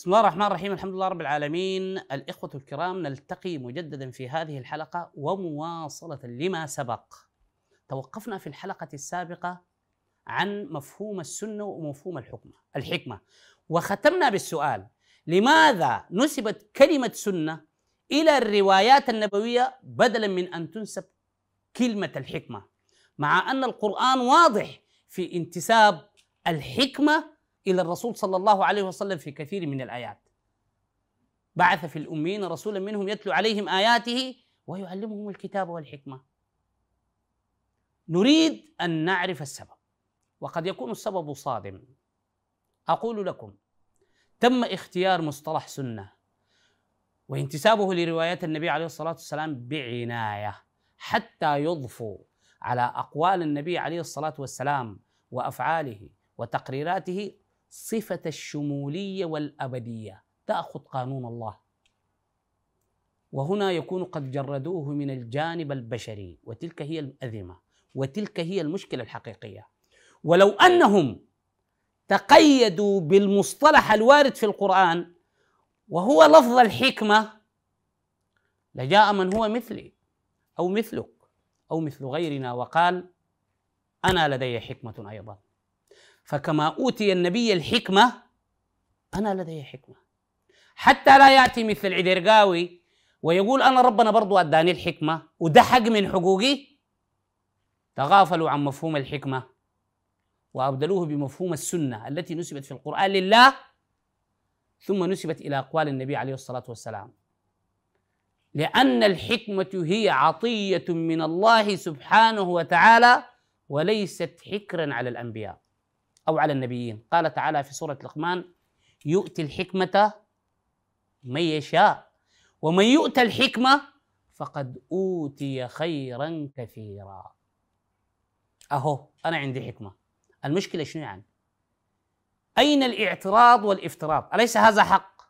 بسم الله الرحمن الرحيم الحمد لله رب العالمين. الإخوة الكرام نلتقي مجددا في هذه الحلقة ومواصلة لما سبق. توقفنا في الحلقة السابقة عن مفهوم السنة ومفهوم الحكمة الحكمة. وختمنا بالسؤال لماذا نسبت كلمة سنة إلى الروايات النبوية بدلا من أن تنسب كلمة الحكمة؟ مع أن القرآن واضح في انتساب الحكمة إلى الرسول صلى الله عليه وسلم في كثير من الآيات. بعث في الامين رسولا منهم يتلو عليهم آياته ويعلمهم الكتاب والحكمة. نريد أن نعرف السبب وقد يكون السبب صادم. أقول لكم تم اختيار مصطلح سنة وانتسابه لروايات النبي عليه الصلاة والسلام بعناية حتى يضفوا على أقوال النبي عليه الصلاة والسلام وأفعاله وتقريراته صفة الشمولية والأبدية. تأخذ قانون الله. وهنا يكون قد جردوه من الجانب البشري وتلك هي الأذمة وتلك هي المشكلة الحقيقية. ولو أنهم تقيدوا بالمصطلح الوارد في القرآن وهو لفظ الحكمة لجاء من هو مثلي أو مثلك أو مثل غيرنا وقال أنا لدي حكمة أيضا. فكما أوتي النبي الحكمة أنا لدي حكمة. حتى لا يأتي مثل العدرقاوي ويقول أنا ربنا برضو أداني الحكمة وده حق من حقوقي تغافلوا عن مفهوم الحكمة وأبدلوه بمفهوم السنة التي نسبت في القرآن لله ثم نسبت إلى أقوال النبي عليه الصلاة والسلام. لأن الحكمة هي عطية من الله سبحانه وتعالى وليست حكرا على الأنبياء. أو على النبيين. قال تعالى في سورة لقمان يؤتي الحكمة من يشاء ومن يؤت الحكمة فقد أوتي خيرا كثيرا. أهو أنا عندي حكمة. المشكلة شنو يعني؟ أين الاعتراض والافتراض؟ أليس هذا حق؟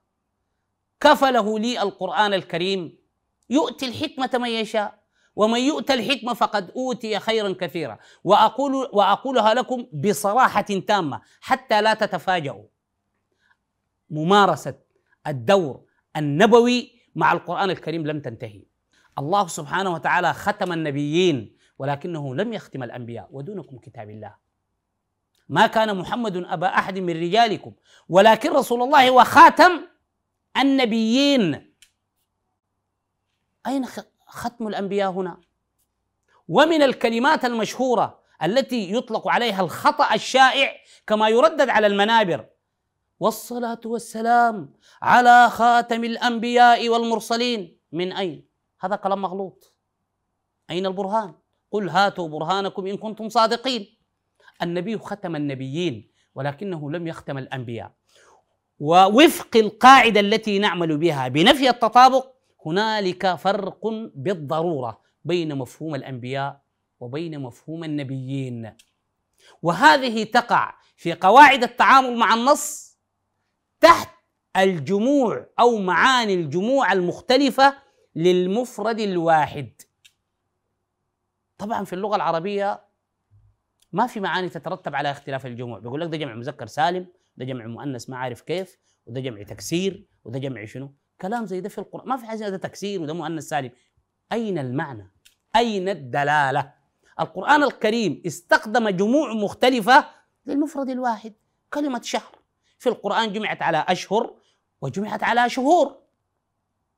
كفله لي القرآن الكريم يؤتي الحكمة من يشاء. ومن يؤت الحكمة فقد أوتي خيرا كثيرا. وأقول وأقولها لكم بصراحة تامة حتى لا تتفاجؤوا. ممارسة الدور النبوي مع القرآن الكريم لم تنتهي. الله سبحانه وتعالى ختم النبيين ولكنه لم يختم الأنبياء ودونكم كتاب الله. ما كان محمد أبا أحد من رجالكم ولكن رسول الله وخاتم النبيين. أين ختم الأنبياء هنا. ومن الكلمات المشهورة التي يطلق عليها الخطأ الشائع كما يردد على المنابر والصلاة والسلام على خاتم الأنبياء والمرسلين. من أين؟ هذا كلام مغلوط. أين البرهان؟ قل هاتوا برهانكم إن كنتم صادقين. النبي ختم النبيين ولكنه لم يختم الأنبياء. ووفق القاعدة التي نعمل بها بنفي التطابق هنالك فرق بالضرورة بين مفهوم الأنبياء وبين مفهوم النبيين. وهذه تقع في قواعد التعامل مع النص تحت الجموع أو معاني الجموع المختلفة للمفرد الواحد. طبعا في اللغة العربية ما في معاني تترتب على اختلاف الجموع. بيقول لك ده جمع مذكر سالم ده جمع مؤنث ما عارف كيف وده جمع تكسير وده جمع شنو؟ كلام زي ده في القرآن. ما في حاجة ده تكسير وده مؤنث سالم. أين المعنى؟ أين الدلالة؟ القرآن الكريم استخدم جموع مختلفة للمفرد الواحد. كلمة شهر. في القرآن جمعت على أشهر وجمعت على شهور.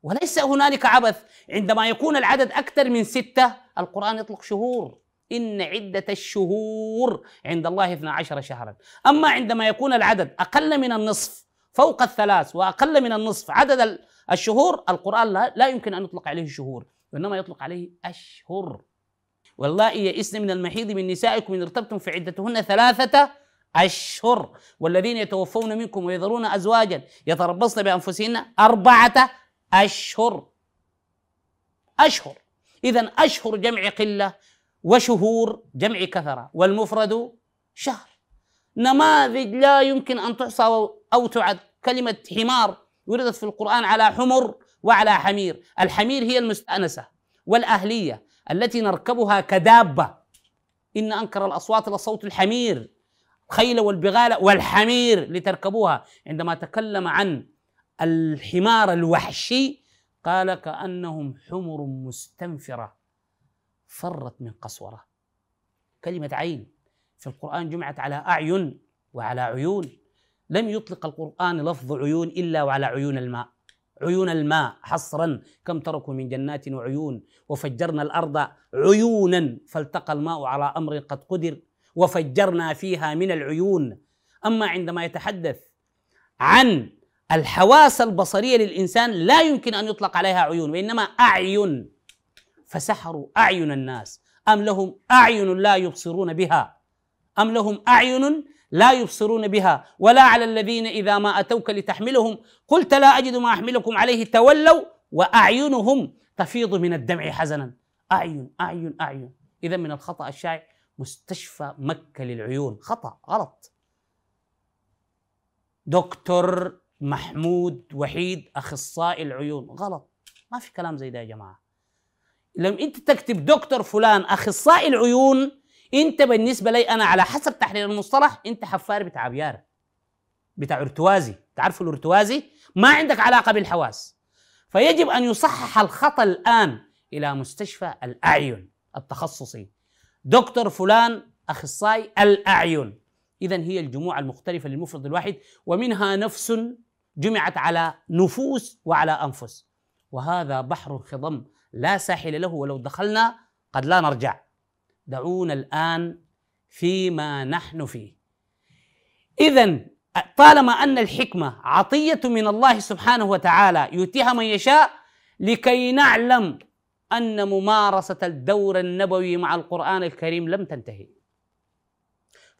وليس هنالك عبث. عندما يكون العدد أكثر من ستة القرآن يطلق شهور. إن عدة الشهور عند الله 12 شهرا. أما عندما يكون العدد أقل من النصف فوق الثلاث وأقل من النصف. عدد الشهور القرآن لا, لا يمكن أن يطلق عليه شهور وإنما يطلق عليه أشهر. واللائي يئسن من المحيض من نسائكم إن ارتبتم في عدتهن ثلاثة أشهر. والذين يتوفون منكم ويذرون أزواجا يتربصن بأنفسهن أربعة أشهر. أشهر. إذا أشهر جمع قلة وشهور جمع كثرة والمفرد شهر. نماذج لا يمكن أن تحصى أو تعد كلمة حمار وردت في القرآن على حمر وعلى حمير. الحمير هي المستأنسة والأهلية التي نركبها كدابة. إن أنكر الأصوات لصوت الحمير خيل والبغال والحمير لتركبوها. عندما تكلم عن الحمار الوحشي قال كأنهم حمر مستنفرة فرت من قسورة. كلمة عين في القرآن جمعت على أعين وعلى عيون. لم يطلق القرآن لفظ عيون إلا وعلى عيون الماء. عيون الماء حصرا كم تركوا من جنات وعيون وفجرنا الأرض عيونا فالتقى الماء على أمر قد قدر وفجرنا فيها من العيون. أما عندما يتحدث عن الحواس البصرية للإنسان لا يمكن أن يطلق عليها عيون وإنما أعين. فسحروا أعين الناس. أم لهم أعين لا يبصرون بها؟ أم لهم أعين لا يبصرون بها ولا على الذين إذا ما أتوك لتحملهم قلت لا أجد ما أحملكم عليه تولوا وأعينهم تفيض من الدمع حزنا. أعين أعين أعين. إذا من الخطأ الشائع مستشفى مكة للعيون. خطأ غلط. دكتور محمود وحيد أخصائي العيون. غلط. ما في كلام زي ده يا جماعة. لما أنت تكتب دكتور فلان أخصائي العيون أنت بالنسبة لي أنا على حسب تحرير المصطلح أنت حفار بتاع بيار بتاع ارتوازي تعرفوا الارتوازي ما عندك علاقة بالحواس. فيجب أن يصحح الخطأ الآن إلى مستشفى الأعين التخصصي. دكتور فلان أخصائي الأعين. إذا هي الجموع المختلفة للمفرد الواحد ومنها نفس جمعت على نفوس وعلى أنفس. وهذا بحر خضم لا ساحل له ولو دخلنا قد لا نرجع. دعونا الآن فيما نحن فيه. إذا طالما أن الحكمة عطية من الله سبحانه وتعالى يؤتيها من يشاء لكي نعلم أن ممارسة الدور النبوي مع القرآن الكريم لم تنتهي.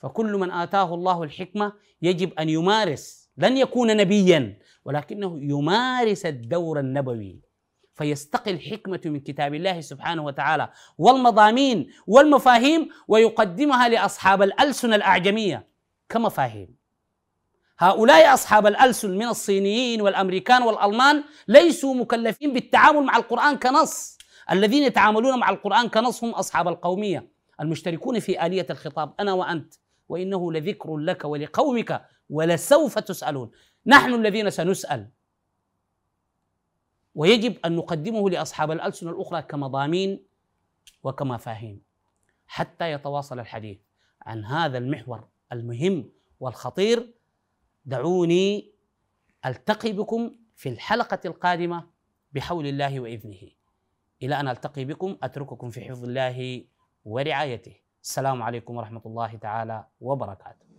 فكل من آتاه الله الحكمة يجب أن يمارس لن يكون نبيا ولكنه يمارس الدور النبوي. فيستقي الحكمة من كتاب الله سبحانه وتعالى والمضامين والمفاهيم ويقدمها لأصحاب الألسن الأعجمية كمفاهيم. هؤلاء أصحاب الألسن من الصينيين والأمريكان والألمان ليسوا مكلفين بالتعامل مع القرآن كنص. الذين يتعاملون مع القرآن كنص هم أصحاب القومية المشتركون في آلية الخطاب أنا وأنت وإنه لذكر لك ولقومك ولسوف تسألون. نحن الذين سنسأل. ويجب أن نقدمه لأصحاب الألسنة الأخرى كمضامين وكمفاهيم حتى يتواصل الحديث عن هذا المحور المهم والخطير. دعوني ألتقي بكم في الحلقة القادمة بحول الله وإذنه. إلى أن ألتقي بكم أترككم في حفظ الله ورعايته. السلام عليكم ورحمة الله تعالى وبركاته.